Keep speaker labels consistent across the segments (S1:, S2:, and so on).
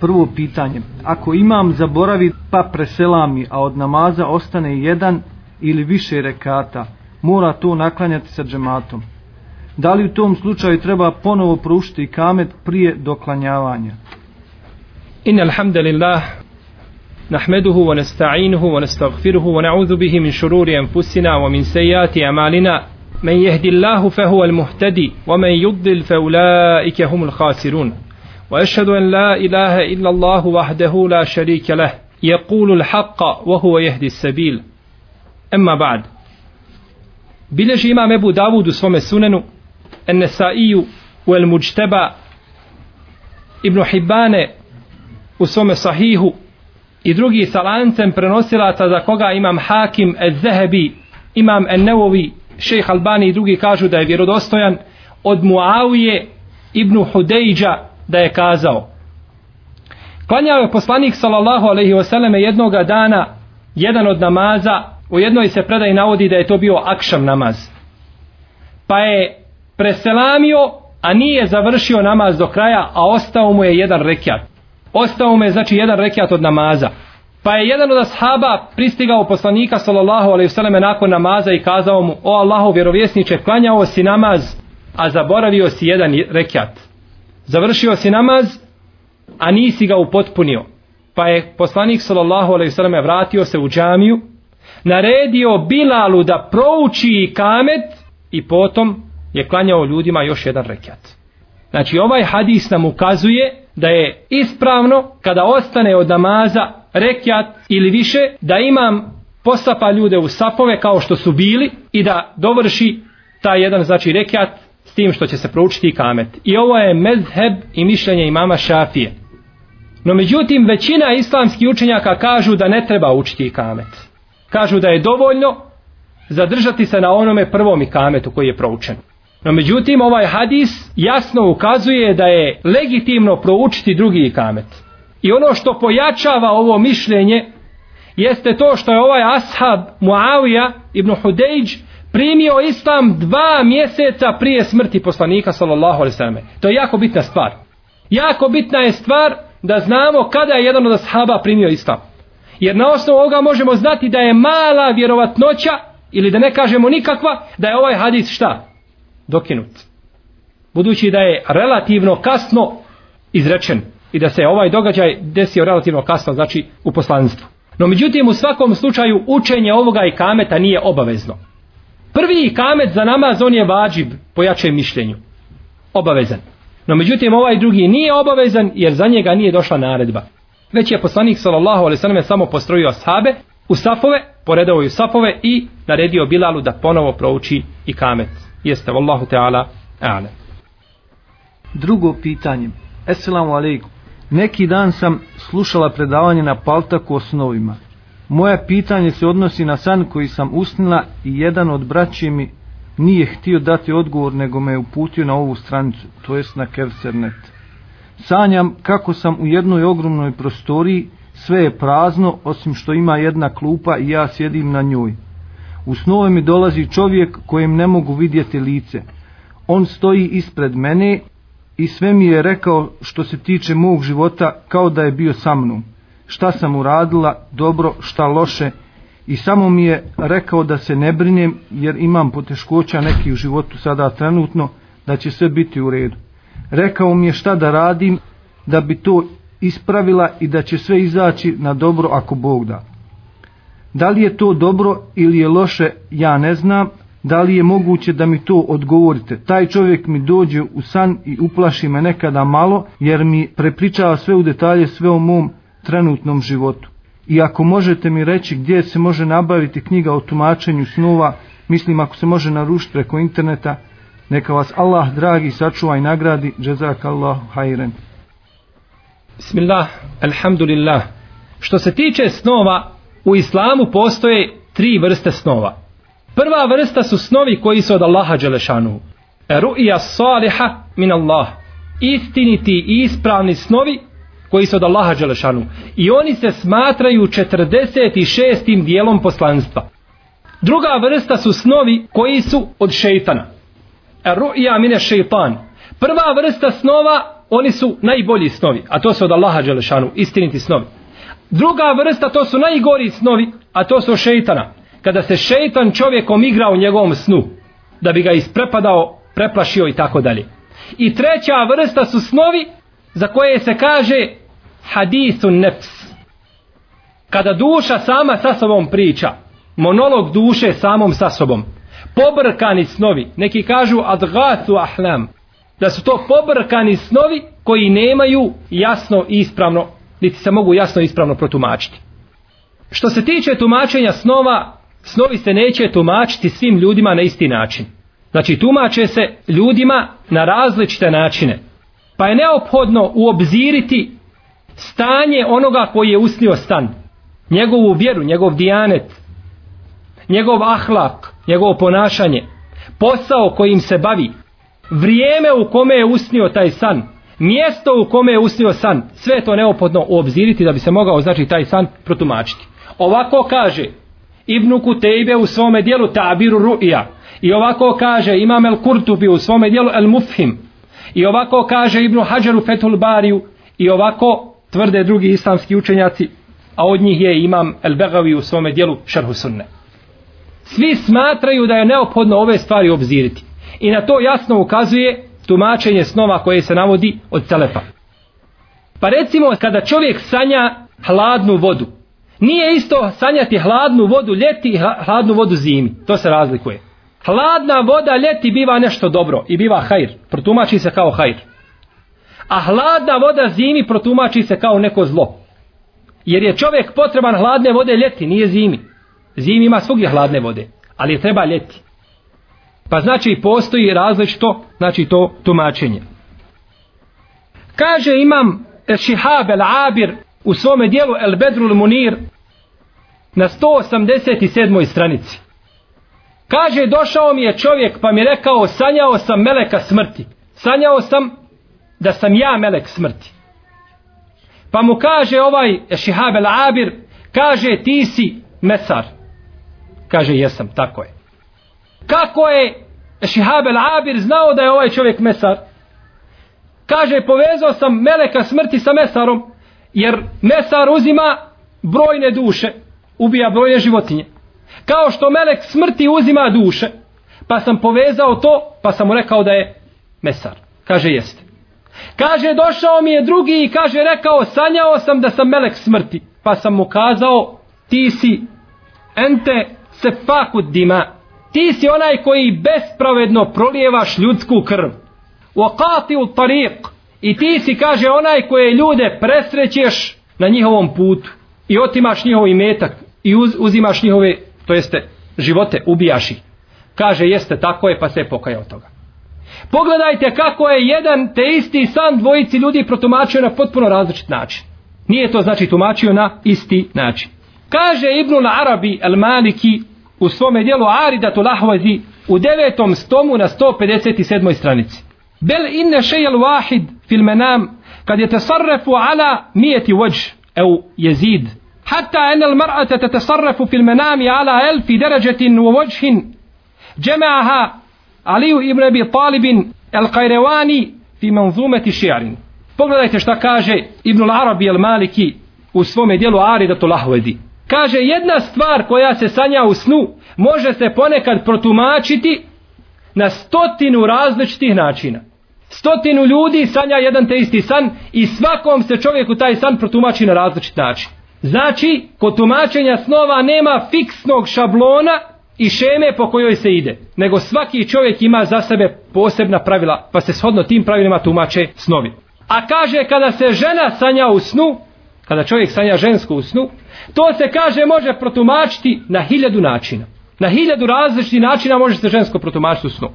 S1: Prvo pitanje. Ako imam zaboravi pa preselami, a od namaza ostane jedan ili više rekata, mora to naklanjati sa džematom. Da li u tom slučaju treba ponovo prušiti kamet prije doklanjavanja?
S2: إن الحمد لله نحمده ونستعينه ونستغفره ونعوذ به من شرور أنفسنا ومن سيئات أعمالنا من يهدي الله فهو المهتدي ومن يضلل فأولئك هم الخاسرون واشهد ان لا اله الا الله وحده لا شريك له. يقول الحق وهو يهدي السبيل. اما بعد. بلج امام ابو داود سوم السنن النسائي والمجتبى ابن حبان وسوم صحيح. idrugi salancem prenosilaca za koga imam Hakim el-Zehebi, imam el-Nevovi, šejh Albani i drugi kažu da je vjerodostojan, od Muawije ibn Hudejđa da je kazao. Klanjao je poslanik sallallahu alejhi ve selleme jednoga dana jedan od namaza u jednoj se predaj navodi da je to bio akšam namaz. Pa je preselamio a nije završio namaz do kraja a ostao mu je jedan rekiat. Ostao mu je znači jedan rekiat od namaza. Pa je jedan od ashaba pristigao poslanika sallallahu alejhi ve selleme nakon namaza i kazao mu o Allahov vjerovjesniče klanjao si namaz a zaboravio si jedan rekiat završio si namaz a nisi ga upotpunio pa je poslanik sallallahu alejhi ve selleme vratio se u džamiju naredio Bilalu da prouči kamet i potom je klanjao ljudima još jedan rekat. Znači ovaj hadis nam ukazuje da je ispravno kada ostane od namaza rekat ili više da imam posapa ljude u sapove kao što su bili i da dovrši taj jedan znači rekat s tim što će se proučiti kamet. I ovo je mezheb i mišljenje imama Šafije. No međutim, većina islamskih učenjaka kažu da ne treba učiti kamet. Kažu da je dovoljno zadržati se na onome prvom kametu koji je proučen. No međutim, ovaj hadis jasno ukazuje da je legitimno proučiti drugi kamet. I ono što pojačava ovo mišljenje jeste to što je ovaj ashab Muawija ibn Hudejđ primio islam dva mjeseca prije smrti poslanika sallallahu alaihi sallam. To je jako bitna stvar. Jako bitna je stvar da znamo kada je jedan od ashaba primio islam. Jer na osnovu ovoga možemo znati da je mala vjerovatnoća ili da ne kažemo nikakva da je ovaj hadis šta? Dokinut. Budući da je relativno kasno izrečen i da se ovaj događaj desio relativno kasno, znači u poslanstvu. No međutim u svakom slučaju učenje ovoga i kameta nije obavezno. Prvi kamet za namaz on je vađib po jačem mišljenju. Obavezan. No međutim ovaj drugi nije obavezan jer za njega nije došla naredba. Već je poslanik sallallahu alejhi ve selleme samo postrojio ashabe u safove, poredao ju safove i naredio Bilalu da ponovo prouči i kamet. Jeste vallahu teala a'lam.
S1: Drugo pitanje. Esselamu alejkum. Neki dan sam slušala predavanje na Paltaku o snovima. Moje pitanje se odnosi na san koji sam usnila i jedan od braći mi nije htio dati odgovor nego me je uputio na ovu stranicu, to jest na Kevsernet. Sanjam kako sam u jednoj ogromnoj prostoriji, sve je prazno osim što ima jedna klupa i ja sjedim na njoj. U snove mi dolazi čovjek kojem ne mogu vidjeti lice. On stoji ispred mene i sve mi je rekao što se tiče mog života kao da je bio sa mnom šta sam uradila, dobro, šta loše i samo mi je rekao da se ne brinem jer imam poteškoća neki u životu sada trenutno, da će sve biti u redu. Rekao mi je šta da radim da bi to ispravila i da će sve izaći na dobro ako Bog da. Da li je to dobro ili je loše, ja ne znam. Da li je moguće da mi to odgovorite? Taj čovjek mi dođe u san i uplaši me nekada malo jer mi prepričava sve u detalje sve o mom trenutnom životu. I ako možete mi reći gdje se može nabaviti knjiga o tumačenju snova, mislim ako se može narušiti preko interneta, neka vas Allah dragi sačuva i nagradi, džezak Allah hajren.
S2: Bismillah, alhamdulillah. Što se tiče snova, u islamu postoje tri vrste snova. Prva vrsta su snovi koji su od Allaha Đelešanu. Ru'ija saliha min Allah. Istiniti i ispravni snovi koji su od Allaha Đelešanu. I oni se smatraju 46. dijelom poslanstva. Druga vrsta su snovi koji su od šeitana. Ru'ja mine šeitan. Prva vrsta snova oni su najbolji snovi, a to su od Allaha Đelešanu, istiniti snovi. Druga vrsta, to su najgori snovi, a to su šeitana. Kada se šeitan čovjekom igra u njegovom snu, da bi ga isprepadao, preplašio i tako dalje. I treća vrsta su snovi za koje se kaže hadithun nefs. Kada duša sama sa sobom priča, monolog duše samom sa sobom, pobrkani snovi, neki kažu adgatu ahlam, da su to pobrkani snovi koji nemaju jasno i ispravno, niti se mogu jasno i ispravno protumačiti. Što se tiče tumačenja snova, snovi se neće tumačiti svim ljudima na isti način. Znači tumače se ljudima na različite načine. Pa je neophodno uobziriti stanje onoga koji je usnio stan. Njegovu vjeru, njegov dijanet, njegov ahlak, njegovo ponašanje, posao kojim se bavi, vrijeme u kome je usnio taj san, mjesto u kome je usnio san, sve je to neophodno uobziriti da bi se mogao znači taj san protumačiti. Ovako kaže Ibnu Kutejbe u svome dijelu Tabiru Ru'ija i ovako kaže Imam El Kurtubi u svome dijelu El Mufhim i ovako kaže Ibnu Hađaru Fethul Bariju. I ovako tvrde drugi islamski učenjaci a od njih je Imam El Begavi u svome dijelu Šerhu Sunne. Svi smatraju da je neophodno ove stvari obziriti. I na to jasno ukazuje tumačenje snova koje se navodi od Selefa. Pa recimo kada čovjek sanja hladnu vodu, nije isto sanjati hladnu vodu ljeti i hladnu vodu zimi. To se razlikuje. Hladna voda ljeti biva nešto dobro i biva hajr. Protumači se kao hajr. A hladna voda zimi protumači se kao neko zlo. Jer je čovjek potreban hladne vode ljeti, nije zimi. Zimi ima svugdje hladne vode, ali je treba ljeti. Pa znači postoji različito, znači to tumačenje. Kaže imam Šihab el Abir u svome dijelu El Bedrul Munir na 187. stranici. Kaže, došao mi je čovjek pa mi rekao, sanjao sam meleka smrti. Sanjao sam da sam ja melek smrti. Pa mu kaže ovaj Šihab el Abir, kaže ti si mesar. Kaže, jesam, tako je. Kako je Šihab el Abir znao da je ovaj čovjek mesar? Kaže, povezao sam meleka smrti sa mesarom, jer mesar uzima brojne duše, ubija brojne životinje. Kao što melek smrti uzima duše, pa sam povezao to, pa sam mu rekao da je mesar. Kaže, jeste. Kaže, došao mi je drugi i kaže, rekao, sanjao sam da sam melek smrti, pa sam mu kazao, ti si ente se fakud dima. Ti si onaj koji bespravedno prolijevaš ljudsku krv. Wakati u tariq. I ti si, kaže, onaj koje ljude presrećeš na njihovom putu. I otimaš njihov imetak. I uz, uzimaš njihove, to jeste, živote, ubijaš ih. Kaže, jeste, tako je, pa se je pokajao toga. Pogledajte kako je jedan te isti san dvojici ljudi protumačio na potpuno različit način. Nije to znači tumačio na isti način. Kaže Ibnul Arabi el Maliki u svome dijelu Aridatu Lahvazi u devetom stomu na 157. stranici. Bel inne šejel wahid fil menam kad je tasarrafu ala mijeti vođ eu jezid. Hatta en el mar'ate te tesarrefu fil menami ala elfi deređetin u vođhin džemaha Aliju ibn Abi Talibin el Kajrevani fi manzumeti ši'arin. Pogledajte šta kaže Ibn Arabi el Maliki u svome dijelu Aridatu Lahvedi. Kaže jedna stvar koja se sanja u snu može se ponekad protumačiti na stotinu različitih načina. Stotinu ljudi sanja jedan te isti san i svakom se čovjeku taj san protumači na različit način. Znači, kod tumačenja snova nema fiksnog šablona i šeme po kojoj se ide, nego svaki čovjek ima za sebe posebna pravila, pa se shodno tim pravilima tumače snovi. A kaže kada se žena sanja u snu, kada čovjek sanja žensku u snu, to se kaže može protumačiti na hiljadu načina. Na hiljadu različitih načina može se žensko protumačiti u snu.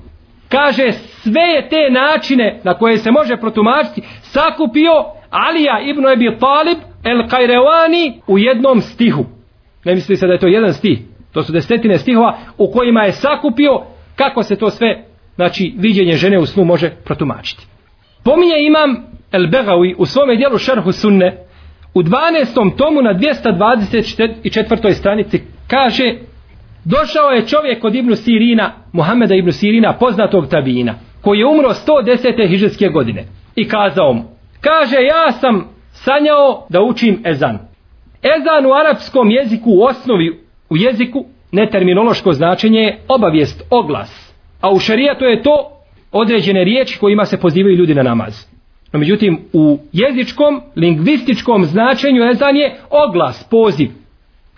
S2: Kaže sve je te načine na koje se može protumačiti sakupio Alija ibn Abi Talib el Kajrevani u jednom stihu. Ne misli se da je to jedan stih. To su desetine stihova u kojima je sakupio kako se to sve, znači viđenje žene u snu može protumačiti. Pominje imam El Begawi u svome dijelu Šerhu Sunne u 12. tomu na 224. stranici kaže došao je čovjek od Ibnu Sirina, Muhameda Ibnu Sirina, poznatog tabina, koji je umro 110. hiđarske godine. i kazao mu, kaže ja sam sanjao da učim ezan. Ezan u arapskom jeziku u osnovi u jeziku neterminološko značenje je obavijest, oglas. A u šarijatu je to određene riječi kojima se pozivaju ljudi na namaz. No međutim, u jezičkom, lingvističkom značenju ezan je oglas, poziv.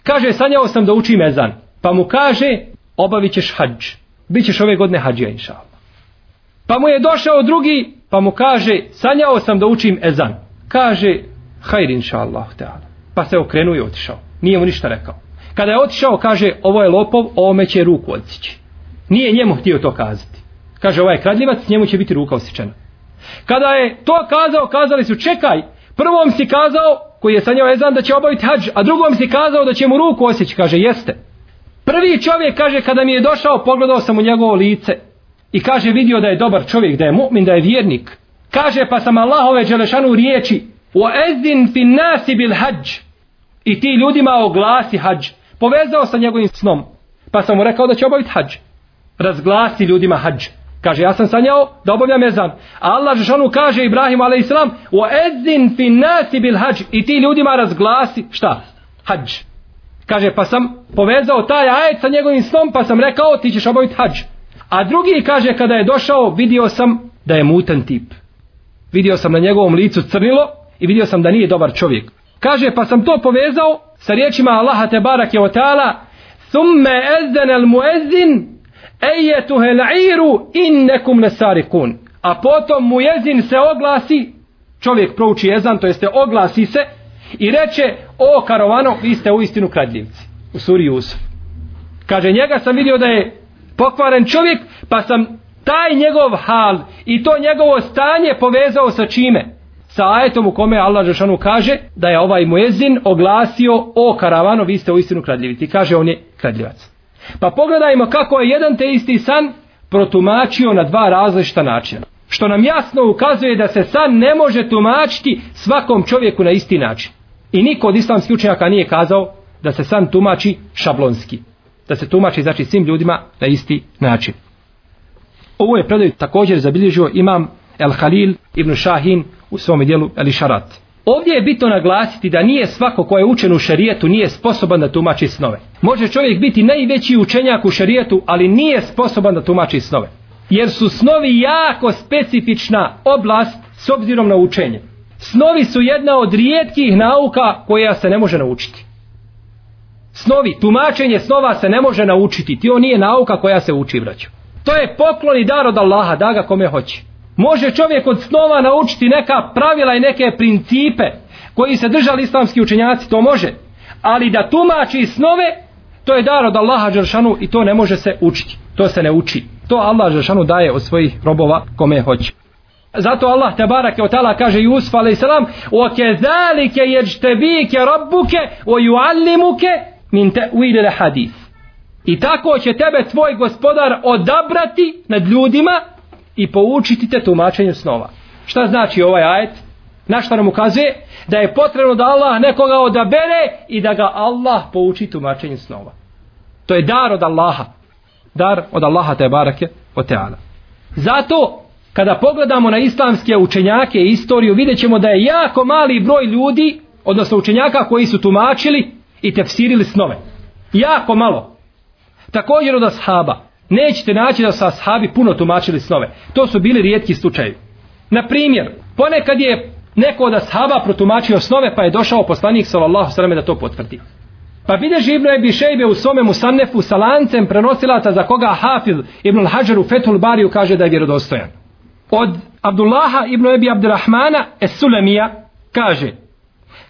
S2: Kaže, sanjao sam da učim ezan. Pa mu kaže, obavit ćeš hađ. Bićeš ove godine hađija, inša Pa mu je došao drugi, pa mu kaže, sanjao sam da učim ezan. Kaže, hajr, inša Allah, pa se okrenuo i otišao. Nije mu ništa rekao. Kada je otišao, kaže, ovo je lopov, ovome će ruku odsići. Nije njemu htio to kazati. Kaže, ovaj je kradljivac, njemu će biti ruka osjećena. Kada je to kazao, kazali su, čekaj, prvom si kazao, koji je sanjao ezan, da će obaviti hađ, a drugom si kazao da će mu ruku osjeći. Kaže, jeste. Prvi čovjek, kaže, kada mi je došao, pogledao sam u njegovo lice i kaže, vidio da je dobar čovjek, da je mu'min, da je vjernik. Kaže, pa sam Allahove Đelešanu riječi, o ezin fin nasi bil hađ. I ti ljudima oglasi hađ. Povezao sa njegovim snom. Pa sam mu rekao da će obaviti hađ. Razglasi ljudima hađ. Kaže, ja sam sanjao da obavljam ezan. A Allah Žešanu kaže Ibrahim a.s. O ezin fin nasi bil hađ. I ti ljudima razglasi, šta? Hađ. Kaže, pa sam povezao taj ajet sa njegovim snom, pa sam rekao, ti ćeš obaviti hađ. A drugi kaže, kada je došao, vidio sam da je mutan tip. Vidio sam na njegovom licu crnilo i vidio sam da nije dobar čovjek. Kaže, pa sam to povezao sa riječima Allaha te barake o ta'ala, thumme ezden el muezzin, ejetuhe la'iru innekum nesarikun. A potom muezin se oglasi, čovjek prouči ezan, to jeste oglasi se, i reče, o karovano, vi ste u istinu kradljivci. U suri Jusuf. Kaže, njega sam vidio da je pokvaren čovjek, pa sam taj njegov hal i to njegovo stanje povezao sa čime? Sa ajetom u kome Allah Žešanu kaže da je ovaj muezin oglasio o karavano, vi ste u istinu kradljivici. Kaže on je kradljivac. Pa pogledajmo kako je jedan te isti san protumačio na dva različita načina. Što nam jasno ukazuje da se san ne može tumačiti svakom čovjeku na isti način. I niko od islamskih učenjaka nije kazao da se san tumači šablonski. Da se tumači znači svim ljudima na isti način. Ovo je predaj također zabilježio imam El Halil ibn Shahin u svome dijelu Ali Šarat. Ovdje je bitno naglasiti da nije svako ko je učen u šarijetu nije sposoban da tumači snove. Može čovjek biti najveći učenjak u šarijetu, ali nije sposoban da tumači snove. Jer su snovi jako specifična oblast s obzirom na učenje. Snovi su jedna od rijetkih nauka koja se ne može naučiti. Snovi, tumačenje snova se ne može naučiti. To nije nauka koja se uči, braću. To je poklon i dar od Allaha, da ga kome hoće. Može čovjek od snova naučiti neka pravila i neke principe koji se držali islamski učenjaci, to može. Ali da tumači snove, to je dar od Allaha Đeršanu i to ne može se učiti. To se ne uči. To Allah Đeršanu daje od svojih robova kome hoće. Zato Allah te barake od tala kaže Jusuf a.s. O kezalike jeđtebike rabbuke o juallimuke min te uidele hadith. I tako će tebe tvoj gospodar odabrati nad ljudima i poučiti te tumačenju snova. Šta znači ovaj ajet? Na šta nam ukazuje? Da je potrebno da Allah nekoga odabere i da ga Allah pouči tumačenju snova. To je dar od Allaha. Dar od Allaha te barake o teala. Zato kada pogledamo na islamske učenjake i istoriju vidjet ćemo da je jako mali broj ljudi odnosno učenjaka koji su tumačili i tefsirili snove. Jako malo. Također od ashaba nećete naći da su ashabi puno tumačili snove. To su bili rijetki slučajevi. Na primjer, ponekad je neko od ashaba protumačio snove pa je došao poslanik sallallahu sallam da to potvrdi. Pa vide živno je Bišejbe u svome musannefu sa lancem prenosilaca za koga Hafiz ibn al-Hajar u Fethul Bariju kaže da je vjerodostojan. Od Abdullaha ibn Ebi Abdurrahmana es kaže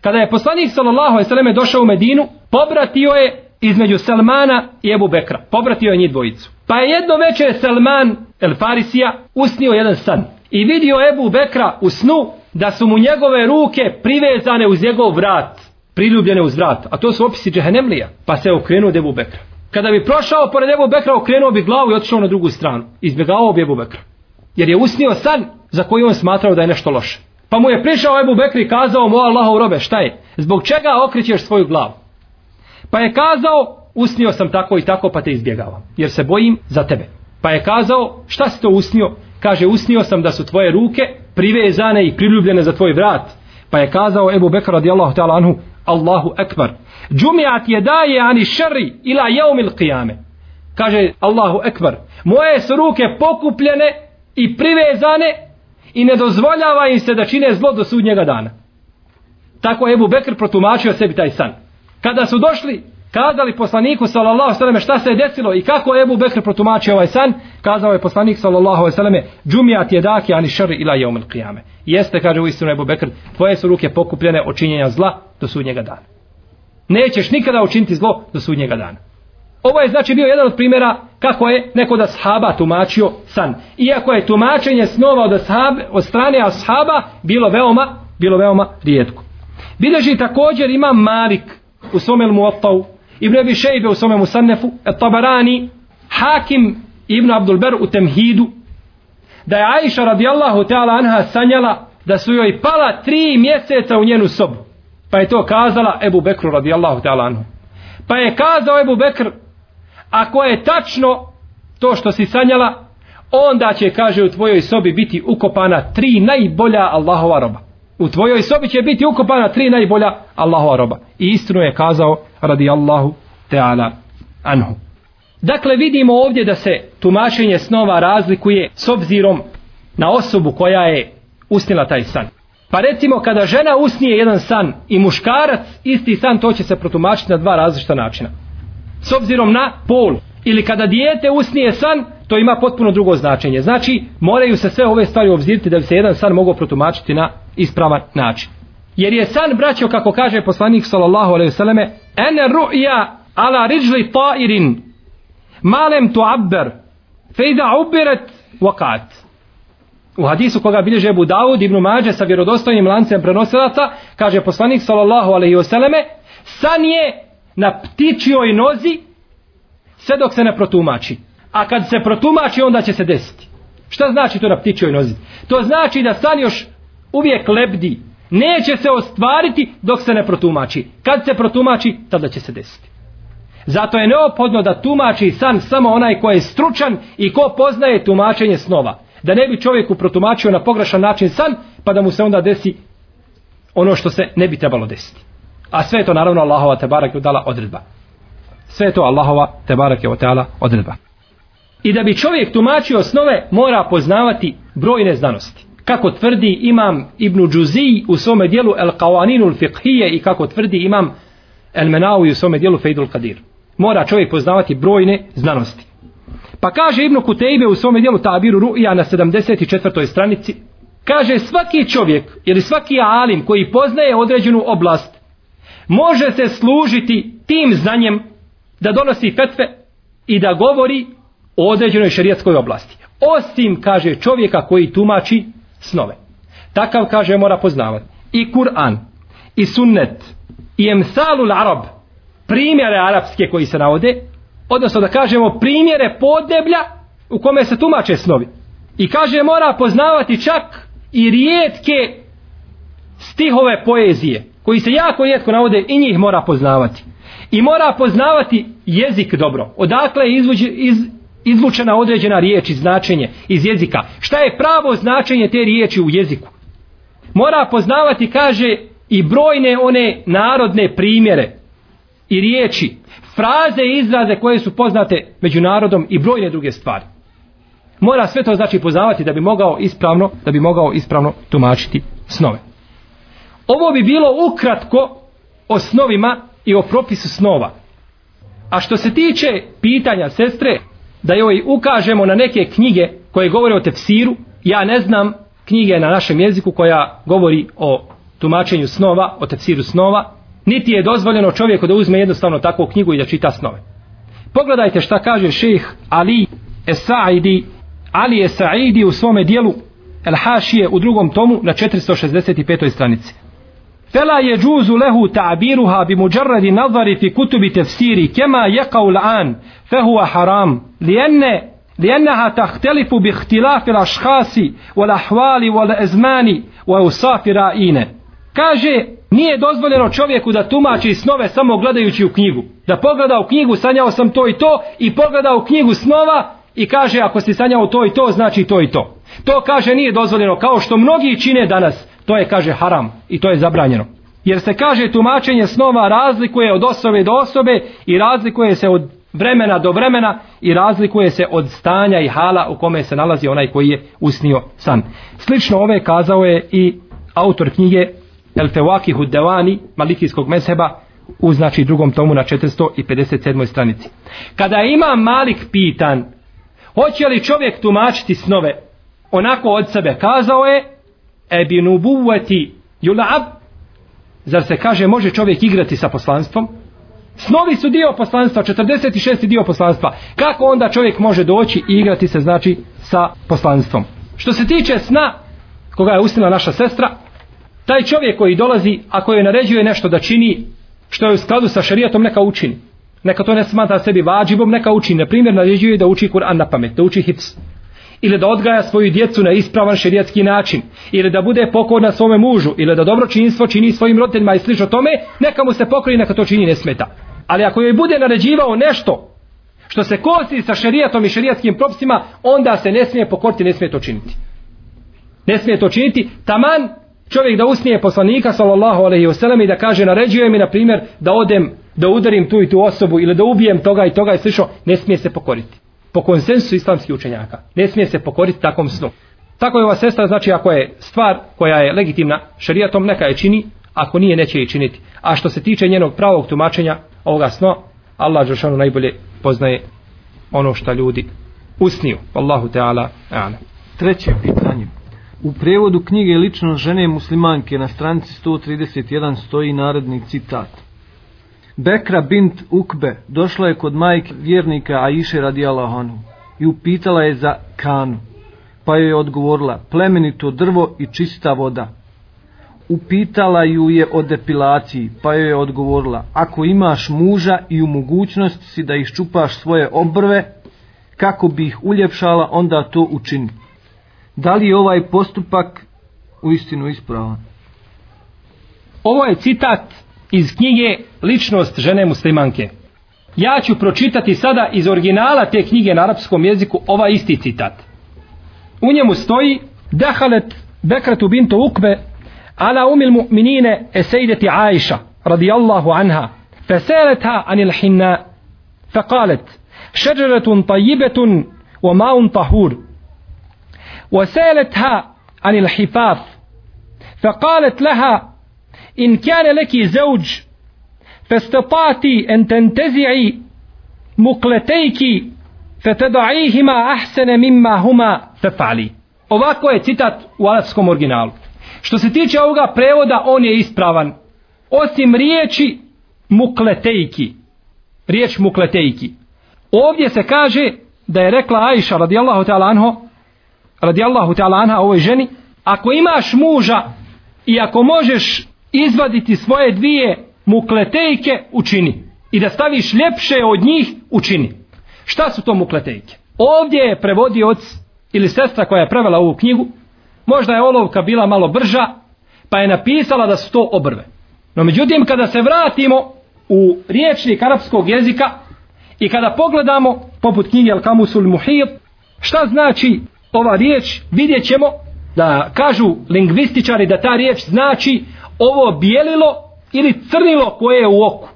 S2: kada je poslanik sallallahu alejhi došao u Medinu pobratio je između Salmana i Ebu Bekra. Pobratio je njih dvojicu. Pa je jedno večer Salman El Farisija usnio jedan san. I vidio Ebu Bekra u snu da su mu njegove ruke privezane uz njegov vrat. Priljubljene uz vrat. A to su opisi Džehenemlija. Pa se okrenuo Ebu Bekra. Kada bi prošao pored Ebu Bekra, okrenuo bi glavu i otišao na drugu stranu. Izbjegao bi Ebu Bekra. Jer je usnio san za koji on smatrao da je nešto loše. Pa mu je prišao Ebu Bekri i kazao mu Allahov robe šta je? Zbog čega okrećeš svoju glavu? Pa je kazao, usnio sam tako i tako pa te izbjegavam. Jer se bojim za tebe. Pa je kazao, šta si to usnio? Kaže, usnio sam da su tvoje ruke privezane i priljubljene za tvoj vrat. Pa je kazao Ebu Bekr radijallahu ta'ala anhu, Allahu ekbar. Džumijat je daje ani šari ila jeumil qiyame. Kaže Allahu ekbar. Moje su ruke pokupljene i privezane i ne dozvoljava im se da čine zlo do sudnjega dana. Tako je Ebu Bekr protumačio sebi taj san. Kada su došli, kazali poslaniku sallallahu alejhi šta se je desilo i kako Ebu Bekr protumačio ovaj san, kazao je poslanik sallallahu alejhi ve džumijat "Džumiat daki ani šer ila jeumil qiyame. Jeste, kaže uistinu Ebu Bekr, tvoje su ruke pokupljene od činjenja zla do sudnjega dana. Nećeš nikada učiniti zlo do sudnjega dana. Ovo je znači bio jedan od primjera kako je neko da sahaba tumačio san. Iako je tumačenje snova od, ashab, od strane ashaba bilo veoma, bilo veoma rijetko. Bileži također ima Malik u svome Muattau, Ibn Abi Šejbe u svome Musannefu, Tabarani, Hakim Ibn Abdul Ber u Temhidu, da je Aisha radijallahu ta'ala anha sanjala da su joj pala tri mjeseca u njenu sobu. Pa je to kazala Ebu Bekru radijallahu ta'ala anhu. Pa je kazao Ebu Bekr, ako je tačno to što si sanjala, onda će, kaže, u tvojoj sobi biti ukopana tri najbolja Allahova roba. U tvojoj sobi će biti ukopana tri najbolja Allahova roba. I istinu je kazao radi Allahu Teala Anhu. Dakle, vidimo ovdje da se tumačenje snova razlikuje s obzirom na osobu koja je usnila taj san. Pa recimo, kada žena usnije jedan san i muškarac isti san, to će se protumačiti na dva različita načina s obzirom na pol ili kada dijete usnije san to ima potpuno drugo značenje. Znači moraju se sve ove stvari obziriti da bi se jedan san mogao protumačiti na ispravan način. Jer je san braćo kako kaže poslanik sallallahu alejhi ve selleme ene ru'ya ala rijli ta'irin malem tu'abbar fa idha ubirat waqat u hadisu koga bilježe Abu Davud ibn Mađe sa vjerodostojnim lancem prenosilaca kaže poslanik sallallahu alejhi ve selleme san je na ptičjoj nozi sve dok se ne protumači. A kad se protumači onda će se desiti. Šta znači to na ptičoj nozi? To znači da san još uvijek lebdi. Neće se ostvariti dok se ne protumači. Kad se protumači, tada će se desiti. Zato je neophodno da tumači san samo onaj ko je stručan i ko poznaje tumačenje snova. Da ne bi čovjeku protumačio na pogrešan način san, pa da mu se onda desi ono što se ne bi trebalo desiti. A sve je to naravno Allahova te barake dala odredba. Sve to Allahova te barake dala odredba. I da bi čovjek tumačio osnove, mora poznavati brojne znanosti. Kako tvrdi imam Ibn Džuzi u svome dijelu El Qawaninul Fiqhije i kako tvrdi imam El Menawi u svome dijelu Fejdul Kadir. Mora čovjek poznavati brojne znanosti. Pa kaže Ibn Kutejbe u svome dijelu Tabiru Ru'ija na 74. stranici, kaže svaki čovjek ili svaki alim koji poznaje određenu oblast može se služiti tim znanjem da donosi fetve i da govori o određenoj šerijatskoj oblasti. Osim, kaže čovjeka koji tumači snove. Takav, kaže, mora poznavati i Kur'an, i sunnet, i emsalul arab, primjere arapske koji se navode, odnosno da kažemo primjere podneblja u kome se tumače snovi. I kaže, mora poznavati čak i rijetke stihove poezije, koji se jako rijetko navode i njih mora poznavati. I mora poznavati jezik dobro. Odakle je izvuđ, iz, izvučena određena riječ i značenje iz jezika. Šta je pravo značenje te riječi u jeziku? Mora poznavati, kaže, i brojne one narodne primjere i riječi, fraze i izraze koje su poznate među narodom i brojne druge stvari. Mora sve to znači poznavati da bi mogao ispravno, da bi mogao ispravno tumačiti snove. Ovo bi bilo ukratko o snovima i o propisu snova. A što se tiče pitanja sestre, da joj ukažemo na neke knjige koje govore o tefsiru, ja ne znam knjige na našem jeziku koja govori o tumačenju snova, o tefsiru snova, niti je dozvoljeno čovjeku da uzme jednostavno takvu knjigu i da čita snove. Pogledajte šta kaže šejh Ali Esaidi, Ali Esaidi u svome dijelu El Hašije u drugom tomu na 465. stranici. فلا يجوز له تعبيرها بمجرد نظر في كتب تفسير كما يقع الآن فهو حرام لأن لأنها تختلف باختلاف الأشخاص والأحوال والأزمان وأوصاف رائين kaže nije dozvoljeno čovjeku da tumači snove samo gledajući u knjigu da pogleda u knjigu sanjao sam to i to i pogleda u knjigu snova i kaže ako si sanjao to i to znači to i to To kaže nije dozvoljeno kao što mnogi čine danas. To je kaže haram i to je zabranjeno. Jer se kaže tumačenje snova razlikuje od osobe do osobe i razlikuje se od vremena do vremena i razlikuje se od stanja i hala u kome se nalazi onaj koji je usnio san. Slično ove kazao je i autor knjige El Fewaki Huddevani Malikijskog mezheba u znači drugom tomu na 457. stranici. Kada ima Malik pitan hoće li čovjek tumačiti snove onako od sebe kazao je ebi nubuvati julab zar se kaže može čovjek igrati sa poslanstvom Snovi su dio poslanstva, 46. dio poslanstva. Kako onda čovjek može doći i igrati se znači sa poslanstvom? Što se tiče sna, koga je usnila naša sestra, taj čovjek koji dolazi, a koji naređuje nešto da čini, što je u skladu sa šarijatom, neka učini. Neka to ne smatra sebi vađibom, neka učini. Na primjer, naređuje da uči Kur'an na pamet, da uči hips Ili da odgaja svoju djecu na ispravan šerijatski način. Ili da bude pokorna svome mužu. Ili da dobročinstvo čini svojim roditeljima i slično tome, neka mu se pokori, neka to čini ne smeta. Ali ako joj bude naređivao nešto što se kosi sa šerijatom i šerijatskim propisima, onda se ne smije pokoriti, ne smije to činiti. Ne smije to činiti. Taman čovjek da usnije poslanika sallallahu alejhi ve sellem i da kaže naređuje mi na primjer da odem da udarim tu i tu osobu ili da ubijem toga i toga i slično, ne smije se pokoriti. Po konsensusu islamskih učenjaka. Ne smije se pokoriti takvom snu. Tako je ova sestra, znači ako je stvar koja je legitimna šerijatom, neka je čini, ako nije, neće je činiti. A što se tiče njenog pravog tumačenja ovoga sna, Allah Đeršanu najbolje poznaje ono što ljudi usniju. Allahu Teala, ana.
S1: Treće pitanje. U prevodu knjige Ličnost žene muslimanke na stranici 131 stoji naredni citat. Bekra bint Ukbe došla je kod majke vjernika Aiše radi Allahonu i upitala je za kanu. Pa joj je odgovorila plemenito drvo i čista voda. Upitala ju je o depilaciji, pa joj je odgovorila ako imaš muža i u mogućnosti si da iščupaš svoje obrve, kako bi ih uljepšala, onda to učini. Da li je ovaj postupak u istinu ispravan?
S2: Ovo je citat iz knjige Ličnost žene muslimanke. Ja ću pročitati sada iz originala te knjige na arapskom jeziku ova isti citat. U njemu stoji Dahalet Bekratu bintu Ukbe ala umil mu'minine esejdeti Aisha radijallahu anha فسالتها عن الحناء فقالت شجرة طيبة وماء طهور وسالتها عن الحفاظ فقالت لها in kjane leki zeuđ festopati ententezi'i mukletejki fetedo'ihima ahsene mimma huma fefali. Ovako je citat u arapskom originalu. Što se tiče ovoga prevoda on je ispravan. Osim riječi mukletejki. Riječ mukletejki. Ovdje se kaže da je rekla Aisha radijallahu ta'ala anho radijallahu ta'ala anha ovoj ženi ako imaš muža i ako možeš izvaditi svoje dvije mukletejke učini i da staviš ljepše od njih učini. Šta su to mukletejke? Ovdje je prevodioc ili sestra koja je prevela ovu knjigu. Možda je olovka bila malo brža pa je napisala da su to obrve. No međutim kada se vratimo u riječnik arapskog jezika i kada pogledamo poput knjige Al Kamusul Muhir šta znači ova riječ? Vidjet ćemo da kažu lingvističari da ta riječ znači ovo bijelilo ili crnilo koje je u oku.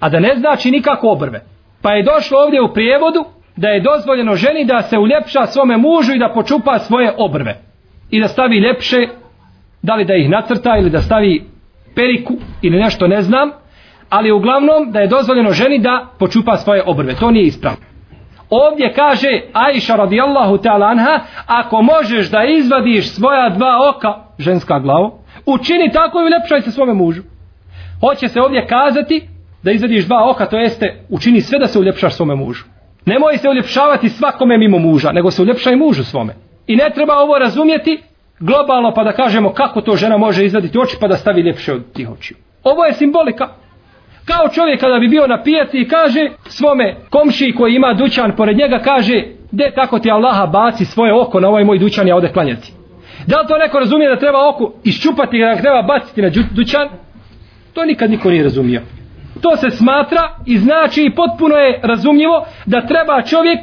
S2: A da ne znači nikako obrve. Pa je došlo ovdje u prijevodu da je dozvoljeno ženi da se uljepša svome mužu i da počupa svoje obrve. I da stavi ljepše, da li da ih nacrta ili da stavi periku ili nešto ne znam, ali uglavnom da je dozvoljeno ženi da počupa svoje obrve. To nije ispravno. Ovdje kaže Aisha radijallahu ta'ala anha, ako možeš da izvadiš svoja dva oka, ženska glava, učini tako i uljepšaj se svome mužu. Hoće se ovdje kazati da izvediš dva oka, to jeste učini sve da se uljepšaš svome mužu. Nemoj se uljepšavati svakome mimo muža, nego se uljepšaj mužu svome. I ne treba ovo razumjeti globalno pa da kažemo kako to žena može izvaditi oči pa da stavi ljepše od tih očiju. Ovo je simbolika. Kao čovjek kada bi bio na pijaci i kaže svome komši koji ima dućan pored njega kaže de tako ti Allaha baci svoje oko na ovaj moj dućan ja ode klanjati. Da li to neko razumije da treba oko iščupati i da treba baciti na dućan? To nikad niko nije razumio. To se smatra i znači i potpuno je razumljivo da treba čovjek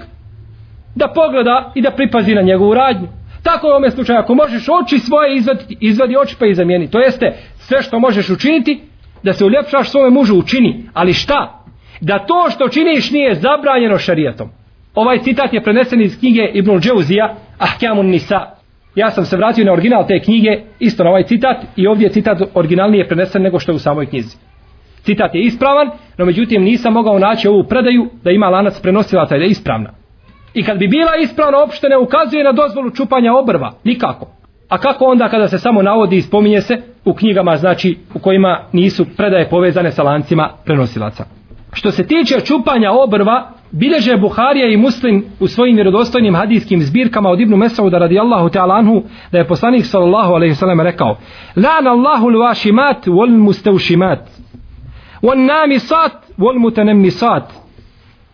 S2: da pogleda i da pripazi na njegovu radnju. Tako je u ovome slučaju, ako možeš oči svoje izvaditi, izvadi oči pa i zamijeni. To jeste, sve što možeš učiniti, da se uljepšaš svome mužu učini. Ali šta? Da to što činiš nije zabranjeno šarijatom. Ovaj citat je prenesen iz knjige Ibn Džeuzija, Ahkamun Nisa. Ja sam se vratio na original te knjige, isto na ovaj citat, i ovdje je citat originalnije prenesen nego što je u samoj knjizi. Citat je ispravan, no međutim nisam mogao naći ovu predaju da ima lanac prenosilaca i da je ispravna. I kad bi bila ispravna opšte ne ukazuje na dozvolu čupanja obrva, nikako. A kako onda kada se samo navodi i spominje se u knjigama znači u kojima nisu predaje povezane sa lancima prenosilaca. Što se tiče čupanja obrva, Bileže Buharija i Muslim u svojim vjerodostojnim hadijskim zbirkama od Ibnu Mesauda radijallahu ta'ala anhu da je poslanik sallallahu alaihi sallam rekao Lan Allahu l'vašimat wal mustavšimat wal namisat wal mutanemmisat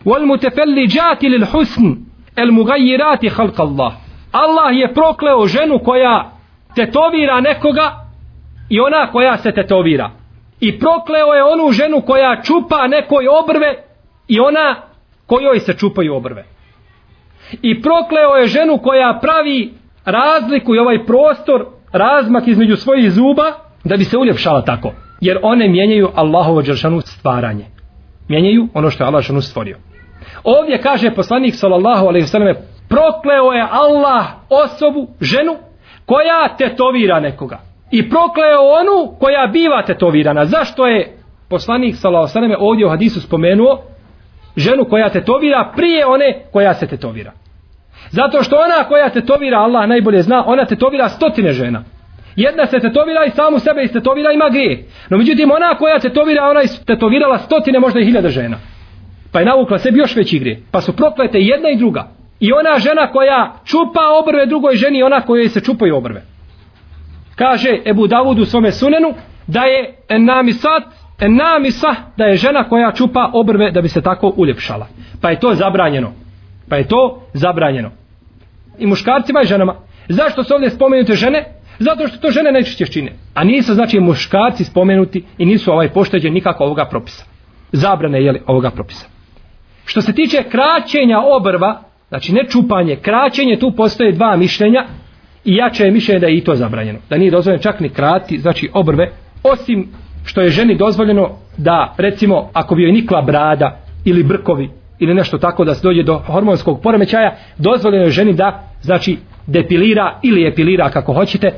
S2: wal mutefalliđati lil husn el mugajirati halka Allah. Allah je prokleo ženu koja tetovira nekoga i ona koja se tetovira. I prokleo je onu ženu koja čupa nekoj obrve i ona kojoj se čupaju obrve. I prokleo je ženu koja pravi razliku i ovaj prostor, razmak između svojih zuba, da bi se uljepšala tako. Jer one mijenjaju Allahovo džaršanu stvaranje. Mijenjaju ono što je Allah žanu stvorio. Ovdje kaže poslanik sallallahu alaihi sallam prokleo je Allah osobu, ženu, koja tetovira nekoga. I prokleo onu koja biva tetovirana. Zašto je poslanik sallallahu alaihi sallam ovdje u hadisu spomenuo ženu koja tetovira prije one koja se tetovira. Zato što ona koja tetovira, Allah najbolje zna, ona tetovira stotine žena. Jedna se tetovira i samu sebe istetovira ima grije. No međutim ona koja tetovira, ona je tetovirala stotine, možda i hiljada žena. Pa je navukla sebi još veći grijeh. Pa su proklete jedna i druga. I ona žena koja čupa obrve drugoj ženi, ona kojoj se čupaju obrve. Kaže Ebu Davud u svome sunenu da je namisat E namisa da je žena koja čupa obrve da bi se tako uljepšala. Pa je to zabranjeno. Pa je to zabranjeno. I muškarcima i ženama. Zašto su ovdje spomenute žene? Zato što to žene najčešće čine. A nisu znači muškarci spomenuti i nisu ovaj pošteđen nikako ovoga propisa. Zabrane je li ovoga propisa. Što se tiče kraćenja obrva, znači ne čupanje, kraćenje, tu postoje dva mišljenja i jače je mišljenje da je i to zabranjeno. Da nije dozvoljeno čak ni krati, znači obrve, osim što je ženi dozvoljeno da recimo ako bi joj nikla brada ili brkovi ili nešto tako da se dođe do hormonskog poremećaja dozvoljeno je ženi da znači depilira ili epilira kako hoćete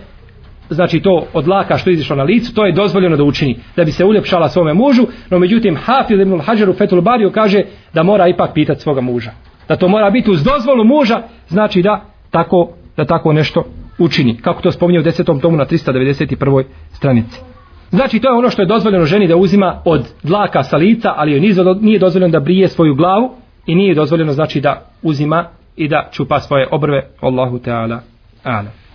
S2: znači to od laka što izišlo na licu to je dozvoljeno da učini da bi se uljepšala svome mužu no međutim Hafid ibn Hajar u Fetul Bariju kaže da mora ipak pitati svoga muža da to mora biti uz dozvolu muža znači da tako da tako nešto učini kako to spominje u 10. tomu na 391. stranici Znači to je ono što je dozvoljeno ženi da uzima od dlaka sa lica, ali joj nije dozvoljeno da brije svoju glavu i nije dozvoljeno znači da uzima i da čupa svoje obrve. Allahu Teala. Alam.